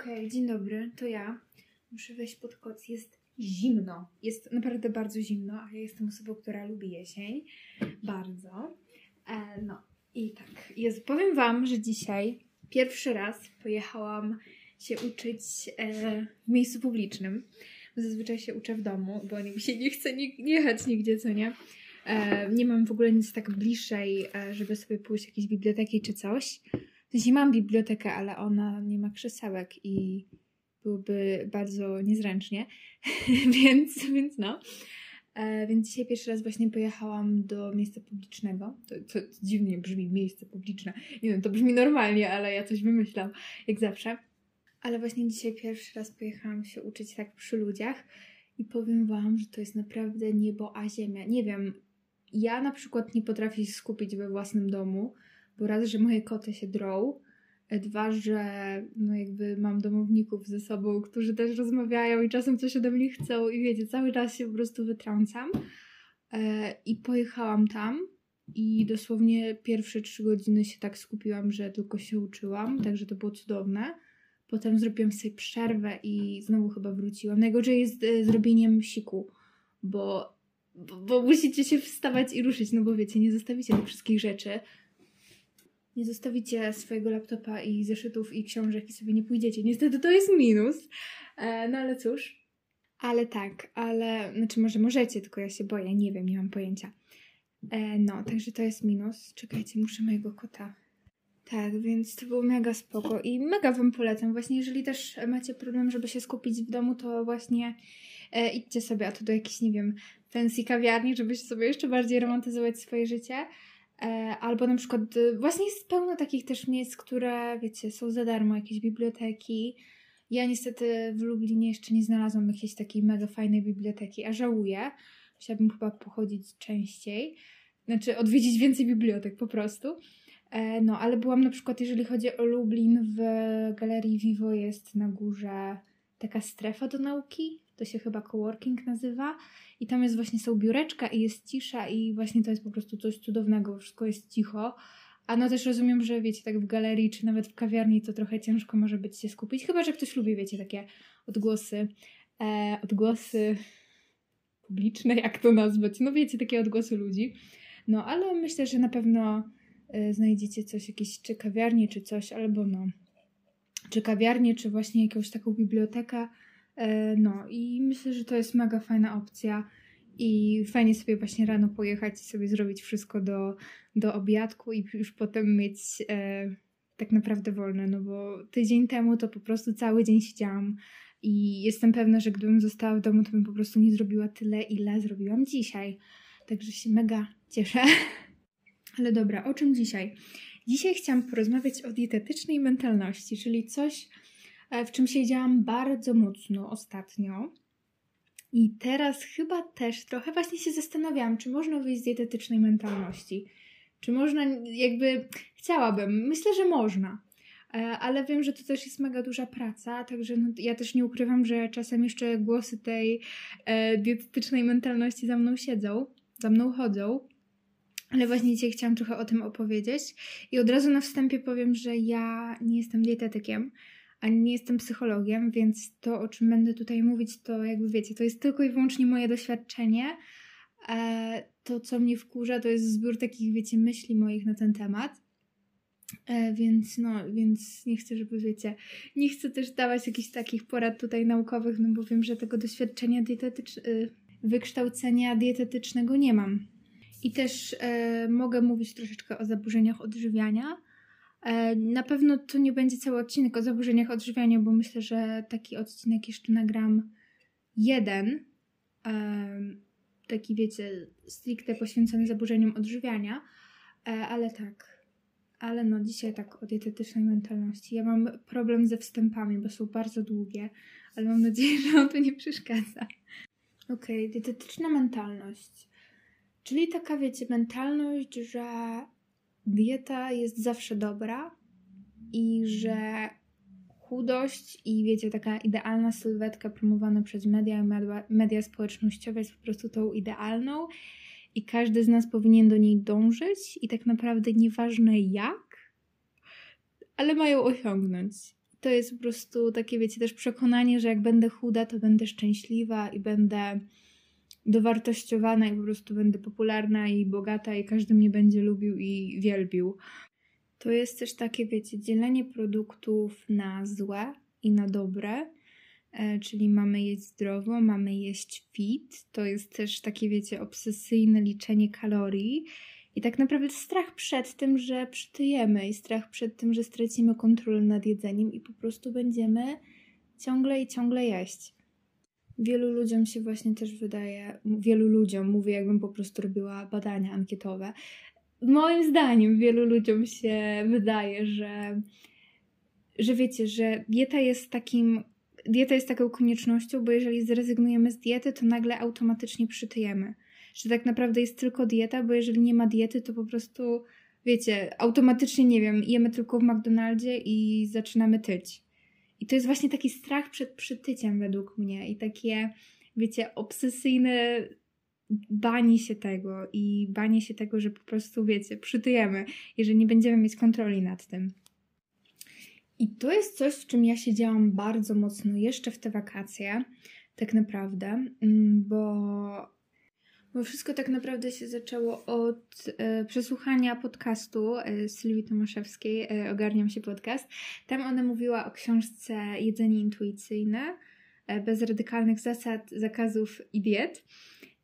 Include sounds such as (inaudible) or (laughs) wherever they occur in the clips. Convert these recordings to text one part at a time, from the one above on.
Okej, dzień dobry, to ja. Muszę wejść pod koc. Jest zimno. Jest naprawdę bardzo zimno, a ja jestem osobą, która lubi jesień. Bardzo. E, no i tak. Jest, powiem Wam, że dzisiaj pierwszy raz pojechałam się uczyć e, w miejscu publicznym. Zazwyczaj się uczę w domu, bo mi się nie chce ni- nie jechać nigdzie, co nie? E, nie mam w ogóle nic tak bliższej, e, żeby sobie pójść do jakiejś biblioteki czy coś. W sensie mam bibliotekę, ale ona nie ma krzesełek i byłoby bardzo niezręcznie, (laughs) więc, więc no. E, więc dzisiaj pierwszy raz właśnie pojechałam do miejsca publicznego. To, to, to dziwnie brzmi miejsce publiczne. Nie wiem, to brzmi normalnie, ale ja coś wymyślam, jak zawsze. Ale właśnie dzisiaj pierwszy raz pojechałam się uczyć tak przy ludziach i powiem Wam, że to jest naprawdę niebo a ziemia. Nie wiem, ja na przykład nie potrafię się skupić we własnym domu, bo raz, że moje koty się drą, dwa, że no jakby mam domowników ze sobą, którzy też rozmawiają i czasem coś ode mnie chcą i wiecie, cały czas się po prostu wytrącam. E, I pojechałam tam i dosłownie pierwsze trzy godziny się tak skupiłam, że tylko się uczyłam, także to było cudowne. Potem zrobiłam sobie przerwę i znowu chyba wróciłam. Najgorzej jest e, zrobieniem siku, bo, bo, bo musicie się wstawać i ruszyć, no bo wiecie, nie zostawicie tych wszystkich rzeczy nie zostawicie swojego laptopa i zeszytów i książek i sobie nie pójdziecie. Niestety to jest minus. E, no ale cóż. Ale tak, ale znaczy może możecie, tylko ja się boję, nie wiem, nie mam pojęcia. E, no, także to jest minus. Czekajcie, muszę mojego kota. Tak, więc to było mega spoko i mega Wam polecam. Właśnie jeżeli też macie problem, żeby się skupić w domu, to właśnie e, idźcie sobie, a to do jakiejś, nie wiem, fancy kawiarni, żebyście sobie jeszcze bardziej romantyzować swoje życie. E, albo na przykład y, właśnie jest pełno takich też miejsc, które wiecie, są za darmo, jakieś biblioteki. Ja niestety w Lublinie jeszcze nie znalazłam jakiejś takiej mega fajnej biblioteki, a żałuję. Chciałabym chyba pochodzić częściej. Znaczy odwiedzić więcej bibliotek po prostu. E, no, ale byłam na przykład, jeżeli chodzi o Lublin, w Galerii Vivo jest na górze taka strefa do nauki. To się chyba coworking nazywa. I tam jest właśnie są biureczka i jest cisza i właśnie to jest po prostu coś cudownego, wszystko jest cicho. A no też rozumiem, że wiecie, tak w galerii czy nawet w kawiarni to trochę ciężko może być się skupić, chyba że ktoś lubi, wiecie, takie odgłosy, e, odgłosy publiczne, jak to nazwać, no wiecie, takie odgłosy ludzi. No ale myślę, że na pewno e, znajdziecie coś, jakieś czy kawiarnie, czy coś, albo no, czy kawiarnię, czy właśnie jakąś taką bibliotekę, no i myślę, że to jest mega fajna opcja i fajnie sobie właśnie rano pojechać i sobie zrobić wszystko do, do obiadku i już potem mieć e, tak naprawdę wolne, no bo tydzień temu to po prostu cały dzień siedziałam i jestem pewna, że gdybym została w domu, to bym po prostu nie zrobiła tyle, ile zrobiłam dzisiaj. Także się mega cieszę. (laughs) Ale dobra, o czym dzisiaj? Dzisiaj chciałam porozmawiać o dietetycznej mentalności, czyli coś, E, w czym siedziałam bardzo mocno ostatnio. I teraz chyba też trochę właśnie się zastanawiałam, czy można wyjść z dietetycznej mentalności. Czy można, jakby chciałabym, myślę, że można. E, ale wiem, że to też jest mega duża praca, także no, ja też nie ukrywam, że czasem jeszcze głosy tej e, dietetycznej mentalności za mną siedzą, za mną chodzą. Ale właśnie dzisiaj chciałam trochę o tym opowiedzieć. I od razu na wstępie powiem, że ja nie jestem dietetykiem ani nie jestem psychologiem, więc to, o czym będę tutaj mówić, to jakby wiecie, to jest tylko i wyłącznie moje doświadczenie. E, to, co mnie wkurza, to jest zbiór takich, wiecie, myśli moich na ten temat. E, więc no, więc nie chcę, żeby wiecie, nie chcę też dawać jakichś takich porad tutaj naukowych, no bo wiem, że tego doświadczenia dietetycznego, wykształcenia dietetycznego nie mam. I też e, mogę mówić troszeczkę o zaburzeniach odżywiania, na pewno to nie będzie cały odcinek o zaburzeniach odżywiania, bo myślę, że taki odcinek jeszcze nagram jeden, taki wiecie, stricte poświęcony zaburzeniom odżywiania, e, ale tak, ale no dzisiaj tak o dietetycznej mentalności. Ja mam problem ze wstępami, bo są bardzo długie, ale mam nadzieję, że on to nie przeszkadza. Okej, okay, dietetyczna mentalność. Czyli taka, wiecie, mentalność, że dieta jest zawsze dobra i że chudość i wiecie, taka idealna sylwetka promowana przez media, media, media społecznościowe jest po prostu tą idealną i każdy z nas powinien do niej dążyć i tak naprawdę nieważne jak, ale mają osiągnąć. to jest po prostu takie, wiecie, też przekonanie, że jak będę chuda, to będę szczęśliwa i będę dowartościowana i po prostu będę popularna i bogata i każdy mnie będzie lubił i wielbił. To jest też takie, wiecie, dzielenie produktów na złe i na dobre, e, czyli mamy jeść zdrowo, mamy jeść fit. To jest też takie, wiecie, obsesyjne liczenie kalorii. I tak naprawdę strach przed tym, że przytyjemy, i strach przed tym, że stracimy kontrolę nad jedzeniem i po prostu będziemy ciągle i ciągle jeść. Wielu ludziom się właśnie też wydaje, wielu ludziom, mówię jakbym po prostu robiła badania ankietowe, moim zdaniem wielu ludziom się wydaje, że, że wiecie, że dieta jest takim, dieta jest taką koniecznością, bo jeżeli zrezygnujemy z diety, to nagle automatycznie przytyjemy. Że tak naprawdę jest tylko dieta, bo jeżeli nie ma diety, to po prostu, wiecie, automatycznie, nie wiem, jemy tylko w McDonaldzie i zaczynamy tyć. I to jest właśnie taki strach przed przytyciem według mnie i takie, wiecie, obsesyjne bani się tego i bani się tego, że po prostu, wiecie, przytyjemy, jeżeli nie będziemy mieć kontroli nad tym. I to jest coś, w czym ja siedziałam bardzo mocno jeszcze w te wakacje, tak naprawdę, mm, bo, bo wszystko tak naprawdę się zaczęło od e, przesłuchania podcastu e, Sylwii Tomaszewskiej, e, Ogarniam się podcast. Tam ona mówiła o książce Jedzenie intuicyjne, e, bez radykalnych zasad, zakazów i diet.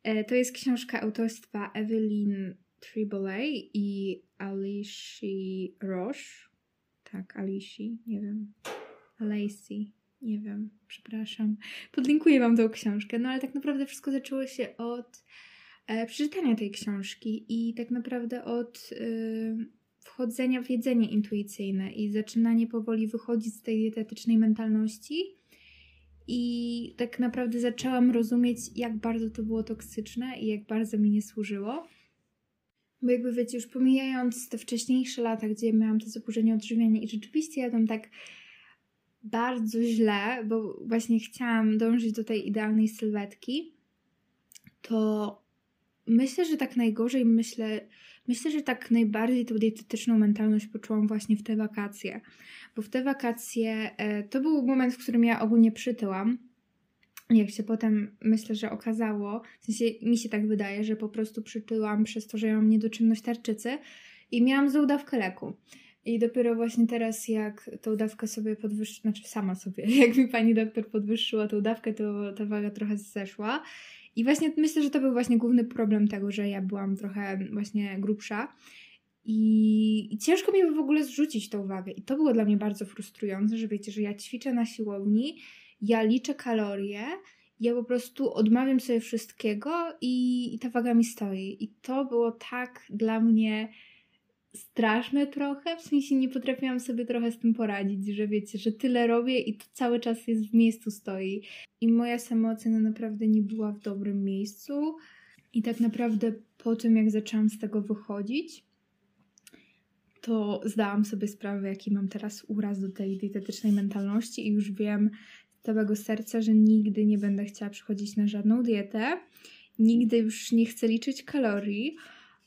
E, to jest książka autorstwa Evelyn Tribole i Alicia Roche. Tak, Alicia, nie wiem. Lacey, nie wiem, przepraszam. Podlinkuję Wam tą książkę, no ale tak naprawdę wszystko zaczęło się od przeczytania tej książki i tak naprawdę od e, wchodzenia w jedzenie intuicyjne i zaczynanie powoli wychodzić z tej dietetycznej mentalności i tak naprawdę zaczęłam rozumieć, jak bardzo to było toksyczne i jak bardzo mi nie służyło. Bo jakby wiecie, już pomijając te wcześniejsze lata, gdzie miałam to zaburzenie odżywiania i rzeczywiście jadłam tak bardzo źle, bo właśnie chciałam dążyć do tej idealnej sylwetki, to myślę, że tak najgorzej myślę, myślę, że tak najbardziej tą dietetyczną mentalność poczułam właśnie w te wakacje. Bo w te wakacje e, to był moment, w którym ja ogólnie przytyłam. Jak się potem myślę, że okazało, w sensie mi się tak wydaje, że po prostu przytyłam przez to, że mam niedoczynność tarczycy i miałam złą dawkę leku. I dopiero właśnie teraz, jak tą dawkę sobie podwyższyła, znaczy sama sobie, (laughs) jak mi pani doktor podwyższyła tą dawkę, to ta waga trochę zeszła. I właśnie myślę, że to był właśnie główny problem tego, że ja byłam trochę właśnie grubsza. I, I, ciężko mi w ogóle zrzucić tą wagę. I to było dla mnie bardzo frustrujące, że wiecie, że ja ćwiczę na siłowni, ja liczę kalorie, ja po prostu odmawiam sobie wszystkiego i, i ta waga mi stoi. I to było tak dla mnie straszne trochę, w sensie nie potrafiłam sobie trochę z tym poradzić, że wiecie, że tyle robię i to cały czas jest w miejscu stoi. I moja samoocena naprawdę nie była w dobrym miejscu. I tak naprawdę po tym, jak zaczęłam z tego wychodzić, to zdałam sobie sprawę, jaki mam teraz uraz do tej dietetycznej mentalności i już wiem z całego serca, że nigdy nie będę chciała przychodzić na żadną dietę, nigdy już nie chcę liczyć kalorii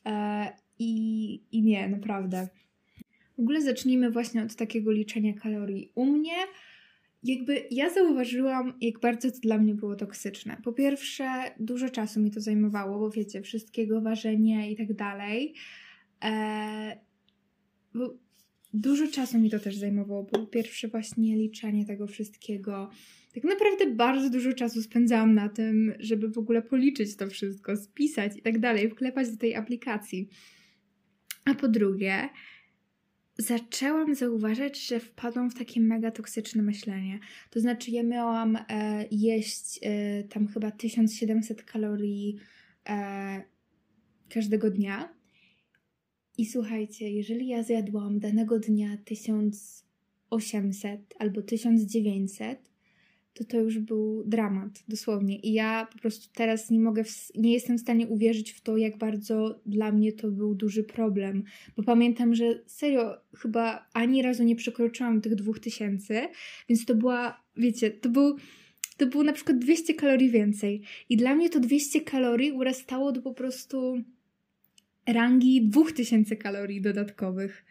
e, i, i nie, naprawdę. W ogóle zacznijmy właśnie od takiego liczenia kalorii. U mnie jakby ja zauważyłam, jak bardzo to dla mnie było toksyczne. Po pierwsze, dużo czasu mi to zajmowało, bo wiecie, wszystkiego ważenie i tak dalej. Eee, bo dużo czasu mi to też zajmowało. Po pierwsze, właśnie liczenie tego wszystkiego. Tak naprawdę bardzo dużo czasu spędzałam na tym, żeby w ogóle policzyć to wszystko, spisać i tak dalej, wklepać do tej aplikacji. A po drugie, zaczęłam zauważać, że wpadłam w takie mega toksyczne myślenie. To znaczy, ja miałam e, jeść e, tam chyba 1700 kalorii e, każdego dnia. I słuchajcie, jeżeli ja zjadłam danego dnia 1800 albo 1900, to to już był dramat, dosłownie. I ja po prostu teraz nie mogę, nie jestem w stanie uwierzyć w to, jak bardzo dla mnie to był duży problem. Bo pamiętam, że serio, chyba ani razu nie przekroczyłam tych 2000, więc to była, wiecie, to był. To było na przykład 200 kalorii więcej. I dla mnie to 200 kalorii urastało do po prostu rangi 2000 kalorii dodatkowych.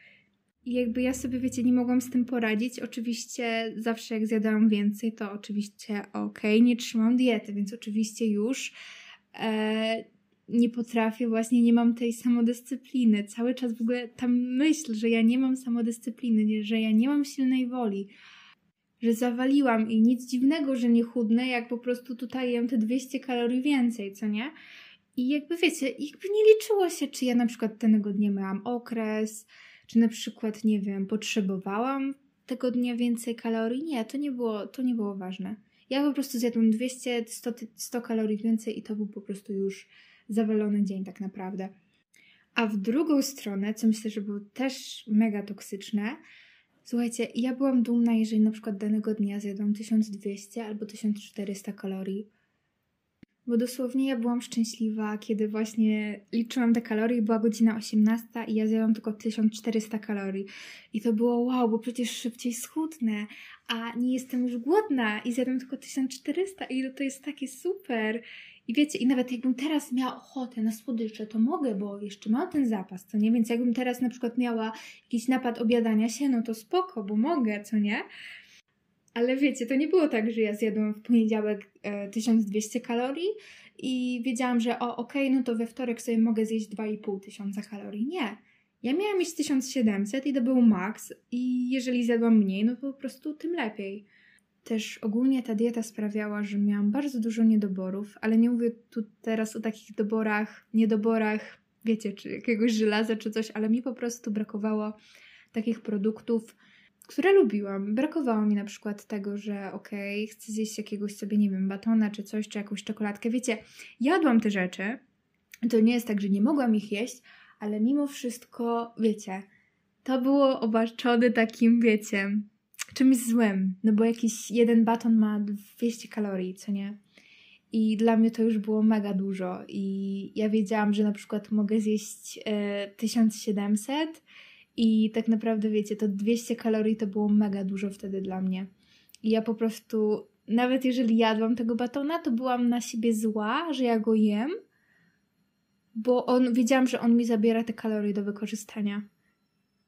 I jakby ja sobie, wiecie, nie mogłam z tym poradzić. Oczywiście zawsze jak zjadałam więcej, to oczywiście okej, okay, nie trzymam diety, więc oczywiście już e, nie potrafię, właśnie nie mam tej samodyscypliny. Cały czas w ogóle ta myśl, że ja nie mam samodyscypliny, że ja nie mam silnej woli, że zawaliłam i nic dziwnego, że nie chudnę, jak po prostu tutaj jem te 200 kalorii więcej, co nie? I jakby wiecie, jakby nie liczyło się, czy ja na przykład danego dnia miałam okres, czy na przykład, nie wiem, potrzebowałam tego dnia więcej kalorii. Nie, to nie było, to nie było ważne. Ja po prostu zjadłam 200, 100, 100 kalorii więcej i to był po prostu już zawalony dzień tak naprawdę. A w drugą stronę, co myślę, że było też mega toksyczne, słuchajcie, ja byłam dumna, jeżeli na przykład danego dnia zjadłam 1200 albo 1400 kalorii bo dosłownie ja byłam szczęśliwa, kiedy właśnie liczyłam te kalorie, była godzina 18 i ja zjadłam tylko 1400 kalorii. I to było wow, bo przecież szybciej schudnę, a nie jestem już głodna i zjadłam tylko 1400 i to jest takie super. I wiecie, i nawet jakbym teraz miała ochotę na słodycze, to mogę, bo jeszcze mam ten zapas, co nie? Więc jakbym teraz na przykład miała jakiś napad obiadania się, no to spoko, bo mogę, co nie? Ale wiecie, to nie było tak, że ja zjadłam w poniedziałek e, 1200 kalorii i wiedziałam, że o, okej, okay, no to we wtorek sobie mogę zjeść 2,5 tysiąca kalorii. Nie. Ja miałam mieć 1700 i to był maks i jeżeli zjadłam mniej, no to po prostu tym lepiej. Też ogólnie ta dieta sprawiała, że miałam bardzo dużo niedoborów, ale nie mówię tu teraz o takich doborach, niedoborach, wiecie, czy jakiegoś żelaza czy coś, ale mi po prostu brakowało takich produktów, które lubiłam. Brakowało mi na przykład tego, że okej, okay, chcę zjeść jakiegoś sobie, nie wiem, batona czy coś, czy jakąś czekoladkę. Wiecie, jadłam te rzeczy. To nie jest tak, że nie mogłam ich jeść, ale mimo wszystko, wiecie, to było obarczone takim, wiecie, czymś złym. No bo jakiś jeden baton ma 200 kalorii, co nie? I dla mnie to już było mega dużo. I ja wiedziałam, że na przykład mogę zjeść y, 1700 i tak naprawdę, wiecie, to 200 kalorii to było mega dużo wtedy dla mnie. I ja po prostu, nawet jeżeli jadłam tego batona, to byłam na siebie zła, że ja go jem, bo on, wiedziałam, że on mi zabiera te kalorie do wykorzystania.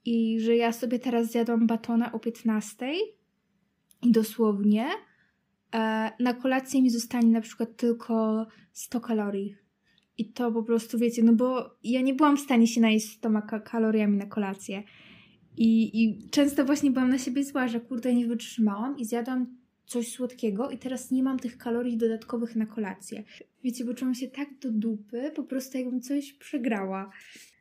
I że ja sobie teraz zjadłam batona o 15 i dosłownie e, na kolację mi zostanie na przykład tylko 100 kalorii. I to po prostu, wiecie, no bo ja nie byłam w stanie się najeść 100 kaloriami na kolację. I, I często właśnie byłam na siebie zła, że kurde, nie wytrzymałam i zjadłam coś słodkiego i teraz nie mam tych kalorii dodatkowych na kolację. Wiecie, bo czułam się tak do dupy, po prostu jakbym coś przegrała.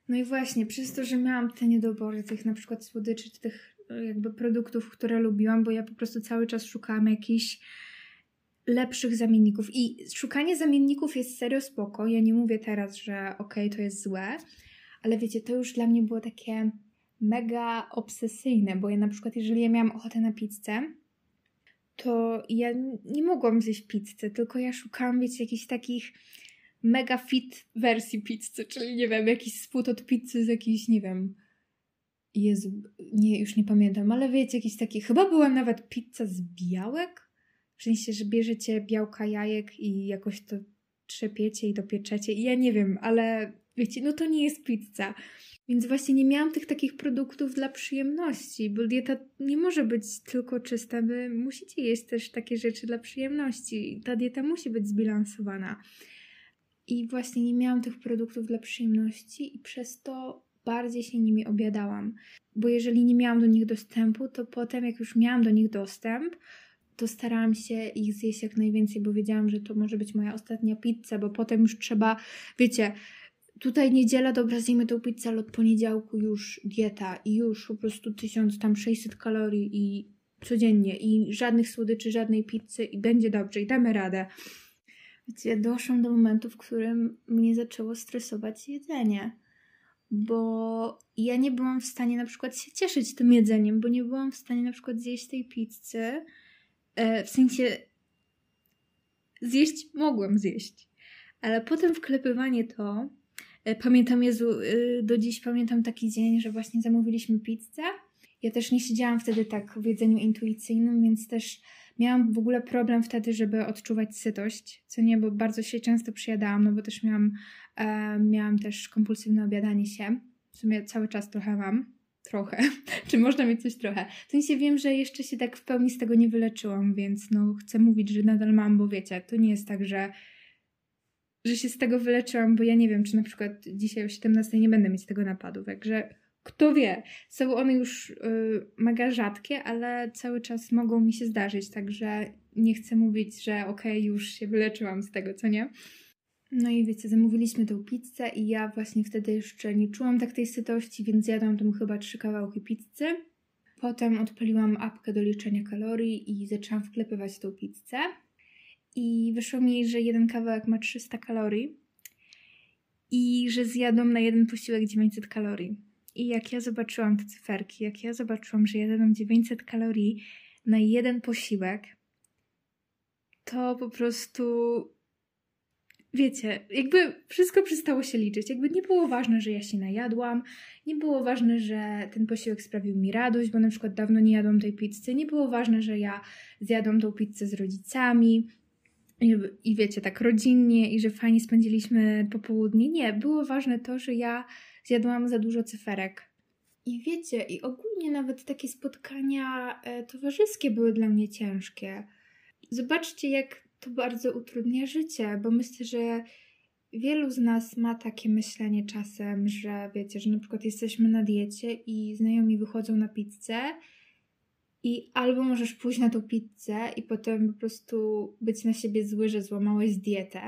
No i właśnie, przez to, że miałam te niedobory tych na przykład słodyczy, czy tych e, jakby produktów, które lubiłam, bo ja po prostu cały czas szukałam jakichś lepszych zamienników. I szukanie zamienników jest serio spoko. Ja nie mówię teraz, że okej, okay, to jest złe, ale wiecie, to już dla mnie było takie mega obsesyjne, bo ja na przykład, jeżeli ja miałam ochotę na pizzę, to ja nie mogłam zjeść pizzy, tylko ja szukałam, wiecie, jakichś takich mega fit wersji pizzy, czyli nie wiem, jakiś spód od pizzy z jakiejś, nie wiem, Jezu, nie, już nie pamiętam, ale wiecie, jakiś taki, chyba była nawet pizza z białek, w sensie, że bierzecie białka jajek i jakoś to trzepiecie i dopieczecie. I ja nie wiem, ale wiecie, no to nie jest pizza. Więc właśnie nie miałam tych takich produktów dla przyjemności, bo dieta nie może być tylko czysta. Wy musicie jeść też takie rzeczy dla przyjemności. Ta dieta musi być zbilansowana. I właśnie nie miałam tych produktów dla przyjemności i przez to bardziej się nimi obiadałam. Bo jeżeli nie miałam do nich dostępu, to potem jak już miałam do nich dostęp, to starałam się ich zjeść jak najwięcej, bo wiedziałam, że to może być moja ostatnia pizza, bo potem już trzeba, wiecie, tutaj niedziela, dobra, zjemy tą pizzę, ale od poniedziałku już dieta i już po prostu 1600 kalorii i codziennie i żadnych słodyczy, żadnej pizzy i będzie dobrze i damy radę. Wiecie, doszłam do momentu, w którym mnie zaczęło stresować jedzenie, bo ja nie byłam w stanie na przykład się cieszyć tym jedzeniem, bo nie byłam w stanie na przykład zjeść tej pizzy, E, w sensie zjeść mogłam zjeść, ale potem wklepywanie to. E, pamiętam, Jezu, e, do dziś pamiętam taki dzień, że właśnie zamówiliśmy pizzę. Ja też nie siedziałam wtedy tak w jedzeniu intuicyjnym, więc też miałam w ogóle problem wtedy, żeby odczuwać sytość, co nie, bo bardzo się często przyjadałam, no bo też miałam, e, miałam też kompulsywne obiadanie się. W sumie cały czas trochę mam, trochę. (laughs) Czy można mieć coś trochę? W sensie wiem, że jeszcze się tak w pełni z tego nie wyleczyłam, więc no chcę mówić, że nadal mam, bo wiecie, to nie jest tak, że że się z tego wyleczyłam, bo ja nie wiem, czy na przykład dzisiaj o 17 nie będę mieć tego napadu, także kto wie. Są one już y, mega rzadkie, ale cały czas mogą mi się zdarzyć, także nie chcę mówić, że okej, okay, już się wyleczyłam z tego, co nie. No i wiecie, zamówiliśmy tą pizzę i ja właśnie wtedy jeszcze nie czułam tak tej sytości, więc jadłam tam chyba trzy kawałki pizzy. Potem odpaliłam apkę do liczenia kalorii i zaczęłam wklepywać tą pizzę. I wyszło mi, że jeden kawałek ma 300 kalorii i że zjadłam na jeden posiłek 900 kalorii. I jak ja zobaczyłam te cyferki, jak ja zobaczyłam, że jadłam 900 kalorii na jeden posiłek, to po prostu wiecie, jakby wszystko przestało się liczyć. Jakby nie było ważne, że ja się najadłam, nie było ważne, że ten posiłek sprawił mi radość, bo na przykład dawno nie jadłam tej pizzy, nie było ważne, że ja zjadłam tą pizzę z rodzicami i, wiecie, tak rodzinnie i że fajnie spędziliśmy popołudnie. Nie, było ważne to, że ja zjadłam za dużo cyferek. I wiecie, i ogólnie nawet takie spotkania e, towarzyskie były dla mnie ciężkie. Zobaczcie, jak to bardzo utrudnia życie, bo myślę, że wielu z nas ma takie myślenie czasem, że wiecie, że na przykład jesteśmy na diecie i znajomi wychodzą na pizzę i albo możesz pójść na tą pizzę i potem po prostu być na siebie zły, że złamałeś dietę,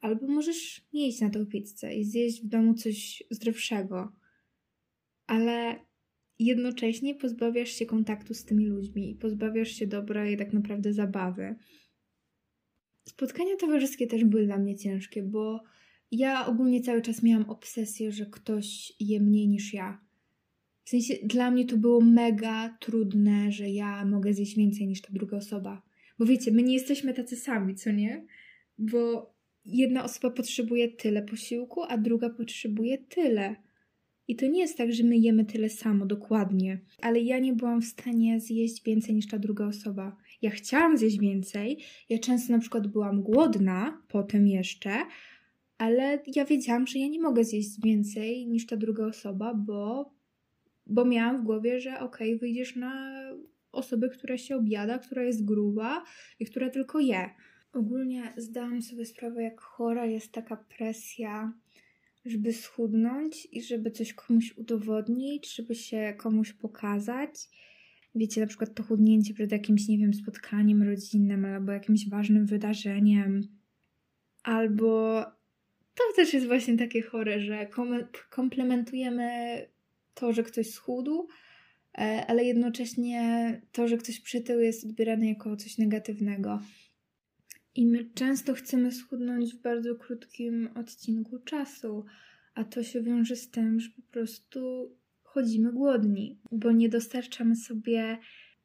albo możesz nie iść na tą pizzę i zjeść w domu coś zdrowszego. Ale jednocześnie pozbawiasz się kontaktu z tymi ludźmi i pozbawiasz się dobrej tak naprawdę zabawy. Spotkania towarzyskie też były dla mnie ciężkie, bo ja ogólnie cały czas miałam obsesję, że ktoś je mniej niż ja. W sensie dla mnie to było mega trudne, że ja mogę zjeść więcej niż ta druga osoba. Bo wiecie, my nie jesteśmy tacy sami, co nie? Bo jedna osoba potrzebuje tyle posiłku, a druga potrzebuje tyle. I to nie jest tak, że my jemy tyle samo, dokładnie. Ale ja nie byłam w stanie zjeść więcej niż ta druga osoba. Ja chciałam zjeść więcej. Ja często na przykład byłam głodna, potem jeszcze, ale ja wiedziałam, że ja nie mogę zjeść więcej niż ta druga osoba, bo, bo miałam w głowie, że okej, okay, wyjdziesz na osobę, która się objada, która jest gruba i która tylko je. Ogólnie zdałam sobie sprawę, jak chora jest taka presja żeby schudnąć i żeby coś komuś udowodnić, żeby się komuś pokazać. Wiecie, na przykład to chudnięcie przed jakimś, nie wiem, spotkaniem rodzinnym albo jakimś ważnym wydarzeniem. Albo to też jest właśnie takie chore, że komplementujemy to, że ktoś schudł, e, ale jednocześnie to, że ktoś przytył jest odbierane jako coś negatywnego. I my często chcemy schudnąć w bardzo krótkim odcinku czasu, a to się wiąże z tym, że po prostu chodzimy głodni, bo nie dostarczamy sobie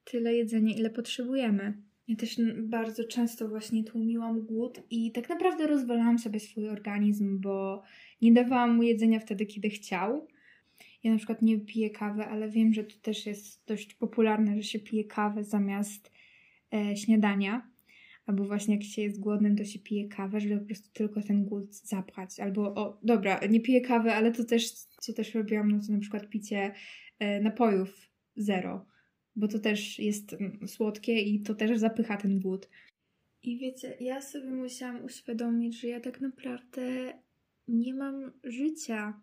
tyle jedzenia, ile potrzebujemy. Ja też bardzo często właśnie tłumiłam głód i tak naprawdę rozwalałam sobie swój organizm, bo nie dawałam mu jedzenia wtedy, kiedy chciał. Ja na przykład nie piję kawy, ale wiem, że to też jest dość popularne, że się pije kawę zamiast e, śniadania. Albo właśnie jak się jest głodnym, to się pije kawę, żeby po prostu tylko ten głód zapchać. Albo, o, dobra, nie piję kawy, ale to też, co też robiłam, no to na przykład picie e, napojów zero. Bo to też jest mm, słodkie i to też zapycha ten głód. I wiecie, ja sobie musiałam uświadomić, że ja tak naprawdę nie mam życia,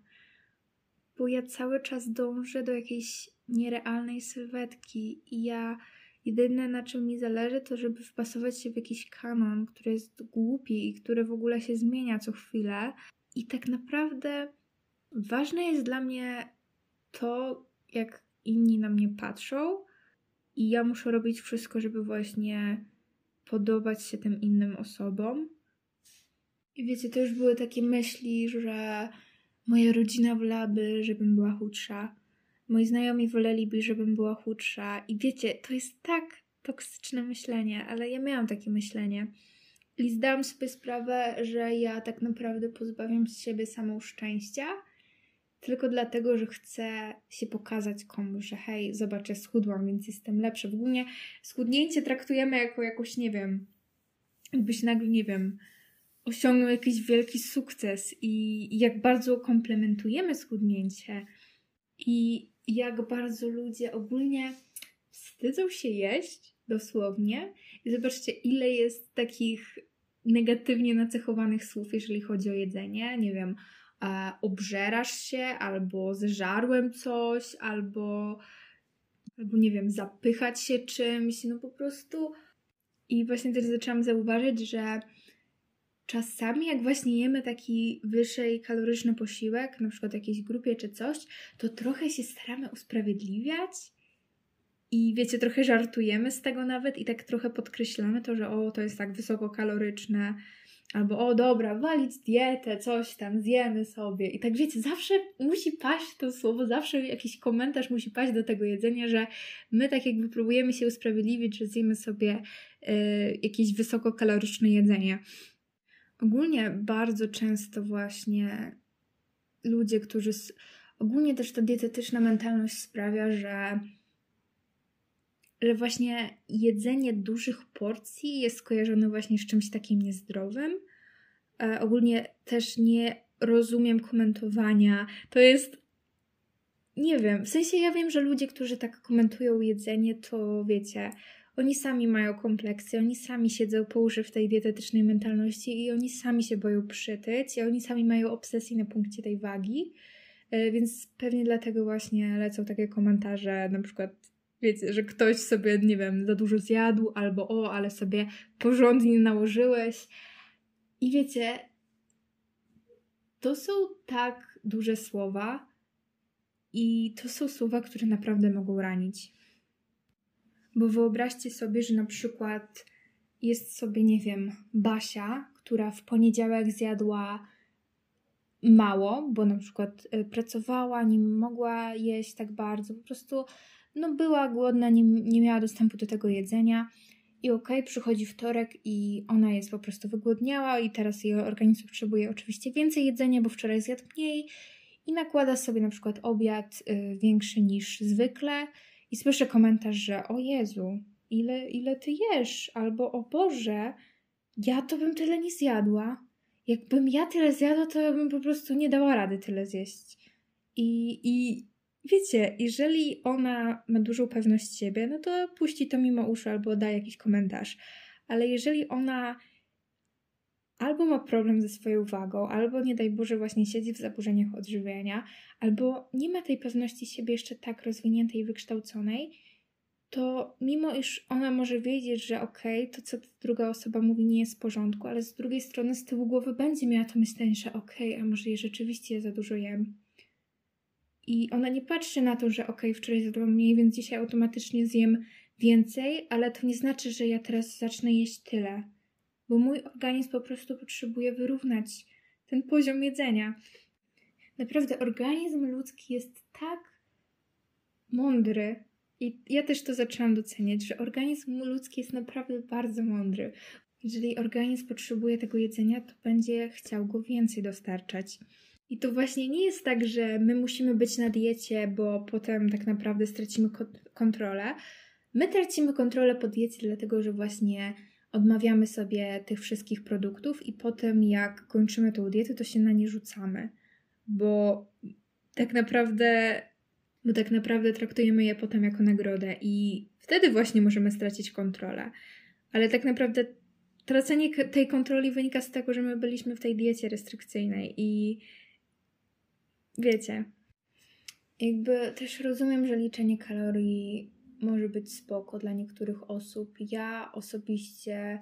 bo ja cały czas dążę do jakiejś nierealnej sylwetki i ja Jedyne na czym mi zależy, to żeby wpasować się w jakiś kanon, który jest głupi i który w ogóle się zmienia co chwilę. I tak naprawdę ważne jest dla mnie to, jak inni na mnie patrzą, i ja muszę robić wszystko, żeby właśnie podobać się tym innym osobom. I wiecie, to już były takie myśli, że moja rodzina wolałaby, żebym była chudsza Moi znajomi woleliby, żebym była chudsza. I wiecie, to jest tak toksyczne myślenie, ale ja miałam takie myślenie. I zdałam sobie sprawę, że ja tak naprawdę pozbawiam siebie samą szczęścia, tylko dlatego, że chcę się pokazać komuś, że hej, zobacz, ja schudłam, więc jestem lepsza. W ogóle schudnięcie traktujemy jako jakąś, nie wiem, jakbyś nagle, nie wiem, osiągnął jakiś wielki sukces i jak bardzo komplementujemy schudnięcie. I jak bardzo ludzie ogólnie wstydzą się jeść, dosłownie. I zobaczcie, ile jest takich negatywnie nacechowanych słów, jeżeli chodzi o jedzenie. Nie wiem, e, obżerasz się, albo zżarłem coś, albo, albo nie wiem, zapychać się czymś. No po prostu. I właśnie też zaczęłam zauważyć, że czasami jak właśnie jemy taki wyżej kaloryczny posiłek, na przykład jakiejś grupie czy coś, to trochę się staramy usprawiedliwiać i wiecie, trochę żartujemy z tego nawet i tak trochę podkreślamy to, że o, to jest tak wysokokaloryczne, albo o, dobra, walić dietę, coś tam, zjemy sobie. I tak wiecie, zawsze musi paść to słowo, zawsze jakiś komentarz musi paść do tego jedzenia, że my tak jakby próbujemy się usprawiedliwić, że zjemy sobie y, jakieś wysokokaloryczne jedzenie. Ogólnie bardzo często właśnie ludzie, którzy. Ogólnie też ta dietetyczna mentalność sprawia, że że właśnie jedzenie dużych porcji jest skojarzone właśnie z czymś takim niezdrowym. E, ogólnie też nie rozumiem komentowania. To jest. Nie wiem, w sensie ja wiem, że ludzie, którzy tak komentują jedzenie, to wiecie, oni sami mają kompleksy, oni sami siedzą po uszy w tej dietetycznej mentalności i oni sami się boją przytyć, i oni sami mają obsesję na punkcie tej wagi. E, więc pewnie dlatego właśnie lecą takie komentarze, na przykład wiecie, że ktoś sobie, nie wiem, za dużo zjadł, albo o, ale sobie porządnie nałożyłeś. I wiecie, to są tak duże słowa, i to są słowa, które naprawdę mogą ranić. Bo wyobraźcie sobie, że na przykład jest sobie, nie wiem, Basia, która w poniedziałek zjadła mało, bo na przykład y, pracowała, nie mogła jeść tak bardzo, po prostu no była głodna, nie, nie miała dostępu do tego jedzenia. I okej, okay, przychodzi wtorek i ona jest po prostu wygłodniała i teraz jej organizm potrzebuje oczywiście więcej jedzenia, bo wczoraj zjadł mniej i nakłada sobie na przykład obiad y, większy niż zwykle i słyszę komentarz, że o Jezu, ile, ile ty jesz? Albo o Boże, ja to bym tyle nie zjadła. Jakbym ja tyle zjadła, to ja bym po prostu nie dała rady tyle zjeść. I, i wiecie, jeżeli ona ma dużą pewność siebie, no to puści to mimo uszu albo da jakiś komentarz. Ale jeżeli ona albo ma problem ze swoją wagą, albo nie daj Boże właśnie siedzi w zaburzeniach odżywiania, albo nie ma tej pewności siebie jeszcze tak rozwiniętej i wykształconej, to mimo iż ona może wiedzieć, że okej, okay, to co druga osoba mówi nie jest w porządku, ale z drugiej strony z tyłu głowy będzie miała to myślenie, że okej, okay, a może ja rzeczywiście za dużo jem. I ona nie patrzy na to, że okej, okay, wczoraj zjadłam mniej, więc dzisiaj automatycznie zjem więcej, ale to nie znaczy, że ja teraz zacznę jeść tyle bo mój organizm po prostu potrzebuje wyrównać ten poziom jedzenia. Naprawdę, organizm ludzki jest tak mądry, i ja też to zaczęłam doceniać, że organizm ludzki jest naprawdę bardzo mądry. Jeżeli organizm potrzebuje tego jedzenia, to będzie chciał go więcej dostarczać. I to właśnie nie jest tak, że my musimy być na diecie, bo potem tak naprawdę stracimy kontrolę. My tracimy kontrolę po diecie, dlatego że właśnie odmawiamy sobie tych wszystkich produktów i potem jak kończymy tą dietę, to się na nie rzucamy, bo tak naprawdę bo tak naprawdę traktujemy je potem jako nagrodę i wtedy właśnie możemy stracić kontrolę. Ale tak naprawdę tracenie tej kontroli wynika z tego, że my byliśmy w tej diecie restrykcyjnej i wiecie, jakby też rozumiem, że liczenie kalorii może być spoko dla niektórych osób. Ja osobiście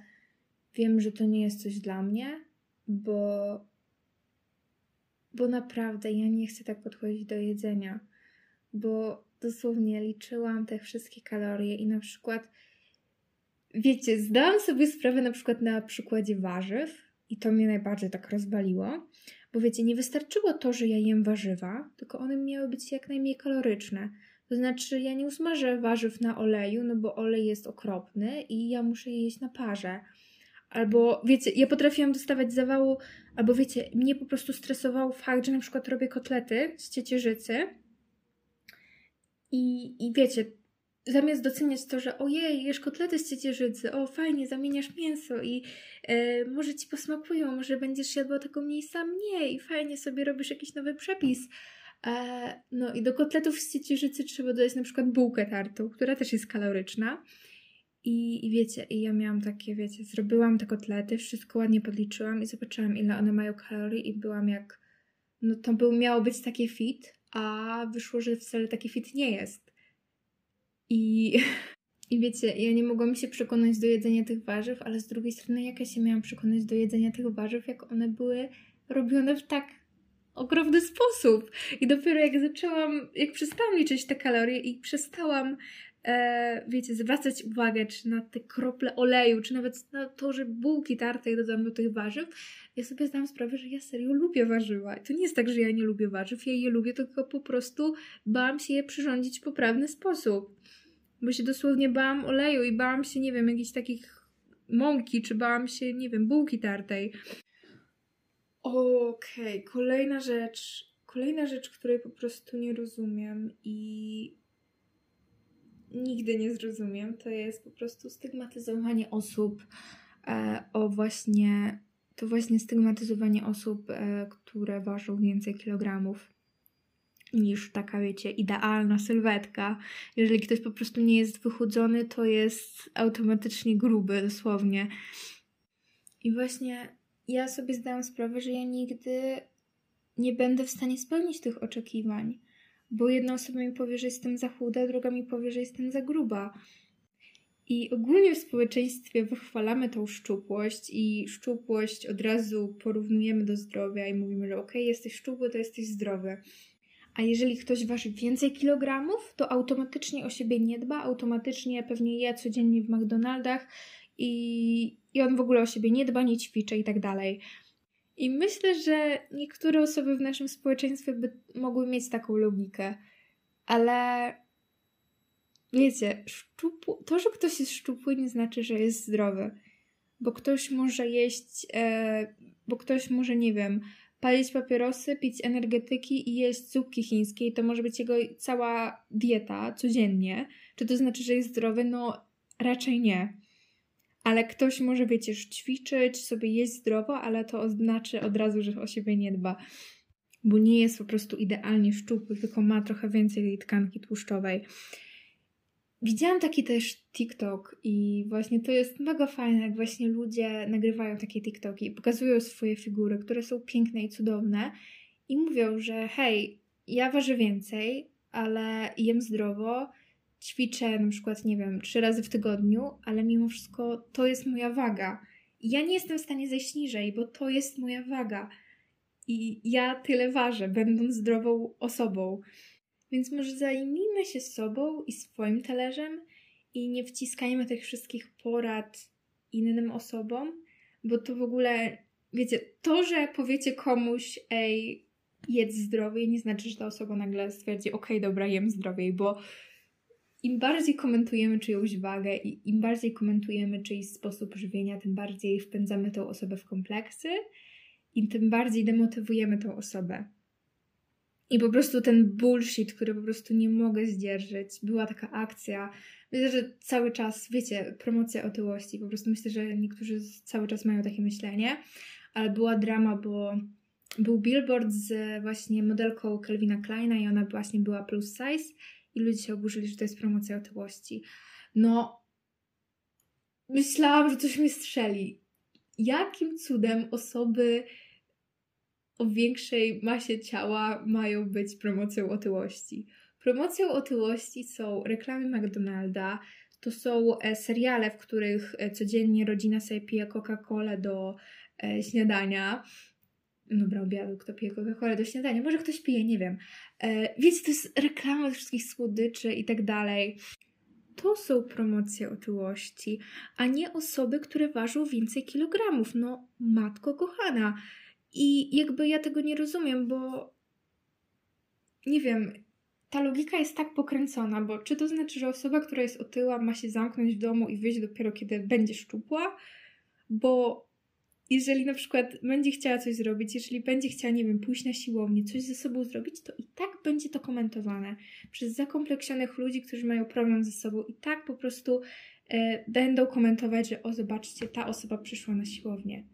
wiem, że to nie jest coś dla mnie, bo, bo naprawdę ja nie chcę tak podchodzić do jedzenia, bo dosłownie liczyłam te wszystkie kalorie i na przykład, wiecie, zdałam sobie sprawę na przykład na przykładzie warzyw i to mnie najbardziej tak rozbaliło, bo wiecie, nie wystarczyło to, że ja jem warzywa, tylko one miały być jak najmniej kaloryczne. To znaczy, ja nie usmażę warzyw na oleju, no bo olej jest okropny i ja muszę je jeść na parze. Albo wiecie, ja potrafiłam dostawać zawału, albo wiecie, mnie po prostu stresował fakt, że na przykład robię kotlety z ciecierzycy i, i wiecie, zamiast doceniać to, że ojej, jesz kotlety z ciecierzycy, o fajnie, zamieniasz mięso i e, może ci posmakują, może będziesz jadła tego mniej i fajnie sobie robisz jakiś nowy przepis, no i do kotletów z ciecierzycy trzeba dodać na przykład bułkę tartą, która też jest kaloryczna. I, I wiecie, i ja miałam takie, wiecie, zrobiłam te kotlety, wszystko ładnie podliczyłam i zobaczyłam, ile one mają kalorii i byłam jak, no to był, miało być takie fit, a wyszło, że wcale taki fit nie jest. I, (laughs) I wiecie, ja nie mogłam się przekonać do jedzenia tych warzyw, ale z drugiej strony jak ja się miałam przekonać do jedzenia tych warzyw, jak one były robione w tak ogromny sposób. I dopiero jak zaczęłam, jak przestałam liczyć te kalorie i przestałam e, wiecie, zwracać uwagę, czy na te krople oleju, czy nawet na to, że bułki tarte dodam do tych warzyw, ja sobie zdałam sprawę, że ja serio lubię warzywa. I to nie jest tak, że ja nie lubię warzyw, ja je lubię, tylko po prostu bałam się je przyrządzić w poprawny sposób. Bo się dosłownie bałam oleju i bałam się, nie wiem, jakichś takich mąki, czy bałam się, nie wiem, bułki tartej. Okej, okay. kolejna rzecz, kolejna rzecz, której po prostu nie rozumiem i nigdy nie zrozumiem, to jest po prostu stygmatyzowanie osób e, o właśnie, to właśnie stygmatyzowanie osób, e, które ważą więcej kilogramów niż taka, wiecie, idealna sylwetka. Jeżeli ktoś po prostu nie jest wychudzony, to jest automatycznie gruby, dosłownie. I właśnie ja sobie zdałam sprawę, że ja nigdy nie będę w stanie spełnić tych oczekiwań bo jedna osoba mi powie, że jestem za chuda, druga mi powie, że jestem za gruba. I ogólnie w społeczeństwie wychwalamy tą szczupłość i szczupłość od razu porównujemy do zdrowia i mówimy, że okej, okay, jesteś szczupły, to jesteś zdrowy. A jeżeli ktoś waży więcej kilogramów, to automatycznie o siebie nie dba, automatycznie pewnie je codziennie w McDonaldach i, i on w ogóle o siebie nie dba, nie ćwiczy i tak dalej. I myślę, że niektóre osoby w naszym społeczeństwie by mogły mieć taką logikę, ale wiecie, szczupu... to, że ktoś jest szczupły, nie znaczy, że jest zdrowy. Bo ktoś może jeść, e... bo ktoś może, nie wiem, palić papierosy, pić energetyki i jeść zupki chińskie, i to może być jego cała dieta codziennie. Czy to znaczy, że jest zdrowy? No, raczej nie ale ktoś może, wiecie, ćwiczyć, sobie jeść zdrowo, ale to oznacza od razu, że o siebie nie dba, bo nie jest po prostu idealnie szczupły, tylko ma trochę więcej tej tkanki tłuszczowej. Widziałam taki też TikTok i właśnie to jest mega fajne, jak właśnie ludzie nagrywają takie TikToki i pokazują swoje figury, które są piękne i cudowne i mówią, że hej, ja ważę więcej, ale jem zdrowo, ćwiczę na przykład, nie wiem, trzy razy w tygodniu, ale mimo wszystko to jest moja waga. Ja nie jestem w stanie zejść niżej, bo to jest moja waga. I ja tyle ważę, będąc zdrową osobą. Więc może zajmijmy się sobą i swoim talerzem i nie wciskajmy tych wszystkich porad innym osobom, bo to w ogóle, wiecie, to, że powiecie komuś, ej, jedz zdrowiej, nie znaczy, że ta osoba nagle stwierdzi, okej, okay, dobra, jem zdrowiej, bo im bardziej komentujemy czyjąś wagę i im bardziej komentujemy czyjś sposób żywienia, tym bardziej wpędzamy tą osobę w kompleksy i tym bardziej demotywujemy tą osobę. I po prostu ten bullshit, który po prostu nie mogę zdzierżyć. Była taka akcja, myślę, że cały czas, wiecie, promocja otyłości. Po prostu myślę, że niektórzy cały czas mają takie myślenie, ale była drama, bo był billboard z właśnie modelką Kelvina Kleina i ona właśnie była plus size i ludzie się oburzyli, że to jest promocja otyłości. No, myślałam, że coś mi strzeli. Jakim cudem osoby o większej masie ciała mają być promocją otyłości? Promocją otyłości są reklamy McDonalda, to są e, seriale, w których e, codziennie rodzina sobie pije Coca-Colę do e, śniadania dobra, obiadu, kto pije Coca-Colę do śniadania, może ktoś pije, nie wiem. E, wiecie, to jest reklama wszystkich słodyczy i tak dalej. To są promocje otyłości, a nie osoby, które ważą więcej kilogramów. No, matko kochana. I jakby ja tego nie rozumiem, bo nie wiem, ta logika jest tak pokręcona, bo czy to znaczy, że osoba, która jest otyła, ma się zamknąć w domu i wyjść dopiero kiedy będzie szczupła? Bo jeżeli na przykład będzie chciała coś zrobić, jeżeli będzie chciała, nie wiem, pójść na siłownię, coś ze sobą zrobić, to i tak będzie to komentowane przez zakompleksionych ludzi, którzy mają problem ze sobą i tak po prostu e, będą komentować, że o zobaczcie, ta osoba przyszła na siłownię.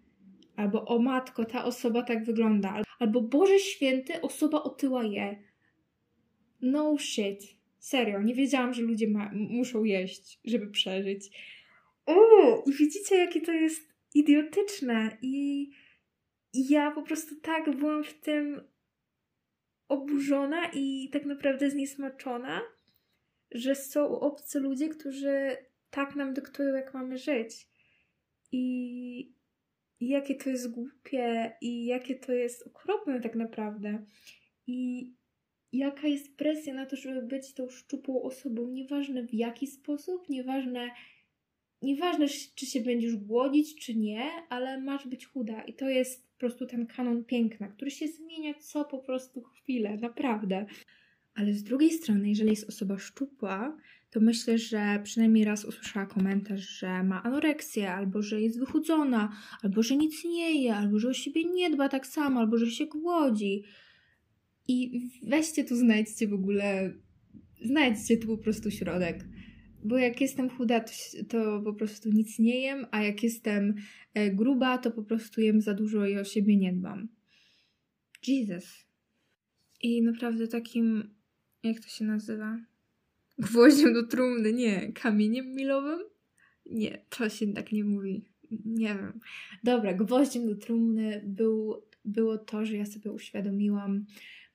Albo o matko, ta osoba tak wygląda. Albo Boże Święty, osoba otyła je. No shit. Serio, nie wiedziałam, że ludzie ma- muszą jeść, żeby przeżyć. O, i widzicie, jakie to jest idiotyczne. I, I ja po prostu tak byłam w tym oburzona i tak naprawdę zniesmaczona, że są obcy ludzie, którzy tak nam dyktują, jak mamy żyć. I, jakie to jest głupie, i jakie to jest okropne tak naprawdę. I jaka jest presja na to, żeby być tą szczupłą osobą, nieważne w jaki sposób, nieważne, nieważne czy się będziesz głodzić, czy nie, ale masz być chuda. I to jest po prostu ten kanon piękna, który się zmienia co po prostu chwilę, naprawdę. Ale z drugiej strony, jeżeli jest osoba szczupła, to myślę, że przynajmniej raz usłyszała komentarz, że ma anoreksję, albo że jest wychudzona, albo że nic nie je, albo że o siebie nie dba tak samo, albo że się głodzi. I weźcie tu, znajdźcie w ogóle, znajdźcie tu po prostu środek. Bo jak jestem chuda, to, to po prostu nic nie jem, a jak jestem e, gruba, to po prostu jem za dużo i o siebie nie dbam. Jesus. I naprawdę takim, jak to się nazywa? Gwoździem do trumny, nie. Kamieniem milowym? Nie, to się tak nie mówi. Nie wiem. Dobra, gwoździem do trumny był, było to, że ja sobie uświadomiłam,